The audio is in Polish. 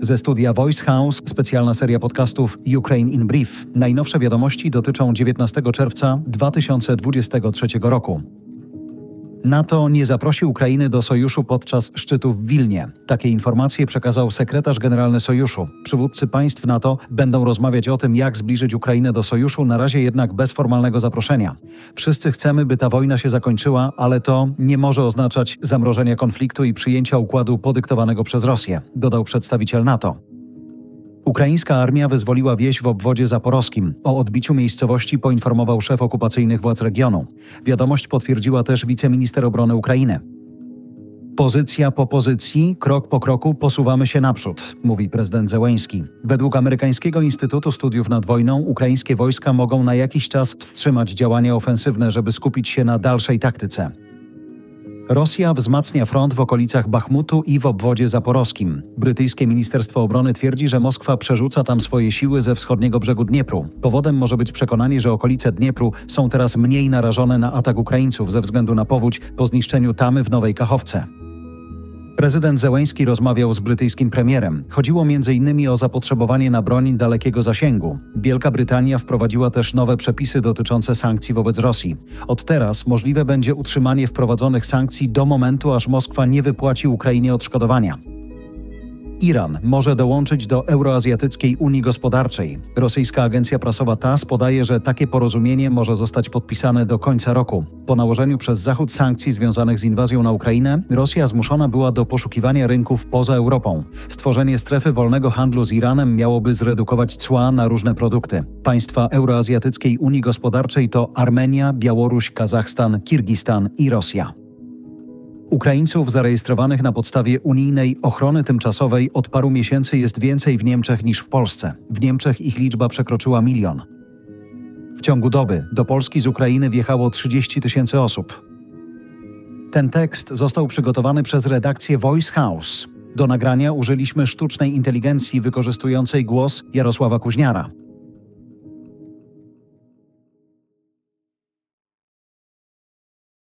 Ze studia Voice House specjalna seria podcastów Ukraine in Brief. Najnowsze wiadomości dotyczą 19 czerwca 2023 roku. NATO nie zaprosi Ukrainy do sojuszu podczas szczytu w Wilnie. Takie informacje przekazał sekretarz generalny sojuszu. Przywódcy państw NATO będą rozmawiać o tym, jak zbliżyć Ukrainę do sojuszu, na razie jednak bez formalnego zaproszenia. Wszyscy chcemy, by ta wojna się zakończyła, ale to nie może oznaczać zamrożenia konfliktu i przyjęcia układu podyktowanego przez Rosję, dodał przedstawiciel NATO. Ukraińska armia wyzwoliła wieś w obwodzie zaporowskim. O odbiciu miejscowości poinformował szef okupacyjnych władz regionu. Wiadomość potwierdziła też wiceminister obrony Ukrainy. Pozycja po pozycji, krok po kroku posuwamy się naprzód, mówi prezydent Zełęński. Według Amerykańskiego Instytutu Studiów nad Wojną ukraińskie wojska mogą na jakiś czas wstrzymać działania ofensywne, żeby skupić się na dalszej taktyce. Rosja wzmacnia front w okolicach Bachmutu i w obwodzie zaporowskim. Brytyjskie Ministerstwo Obrony twierdzi, że Moskwa przerzuca tam swoje siły ze wschodniego brzegu Dniepru. Powodem może być przekonanie, że okolice Dniepru są teraz mniej narażone na atak Ukraińców ze względu na powódź po zniszczeniu tamy w Nowej Kachowce. Prezydent Zełęński rozmawiał z brytyjskim premierem. Chodziło m.in. o zapotrzebowanie na broń dalekiego zasięgu. Wielka Brytania wprowadziła też nowe przepisy dotyczące sankcji wobec Rosji. Od teraz możliwe będzie utrzymanie wprowadzonych sankcji do momentu, aż Moskwa nie wypłaci Ukrainie odszkodowania. Iran może dołączyć do Euroazjatyckiej Unii Gospodarczej. Rosyjska agencja prasowa TASS podaje, że takie porozumienie może zostać podpisane do końca roku. Po nałożeniu przez Zachód sankcji związanych z inwazją na Ukrainę, Rosja zmuszona była do poszukiwania rynków poza Europą. Stworzenie strefy wolnego handlu z Iranem miałoby zredukować cła na różne produkty. Państwa Euroazjatyckiej Unii Gospodarczej to Armenia, Białoruś, Kazachstan, Kirgistan i Rosja. Ukraińców zarejestrowanych na podstawie unijnej ochrony tymczasowej od paru miesięcy jest więcej w Niemczech niż w Polsce. W Niemczech ich liczba przekroczyła milion. W ciągu doby do Polski z Ukrainy wjechało 30 tysięcy osób. Ten tekst został przygotowany przez redakcję Voice House. Do nagrania użyliśmy sztucznej inteligencji wykorzystującej głos Jarosława Kuźniara.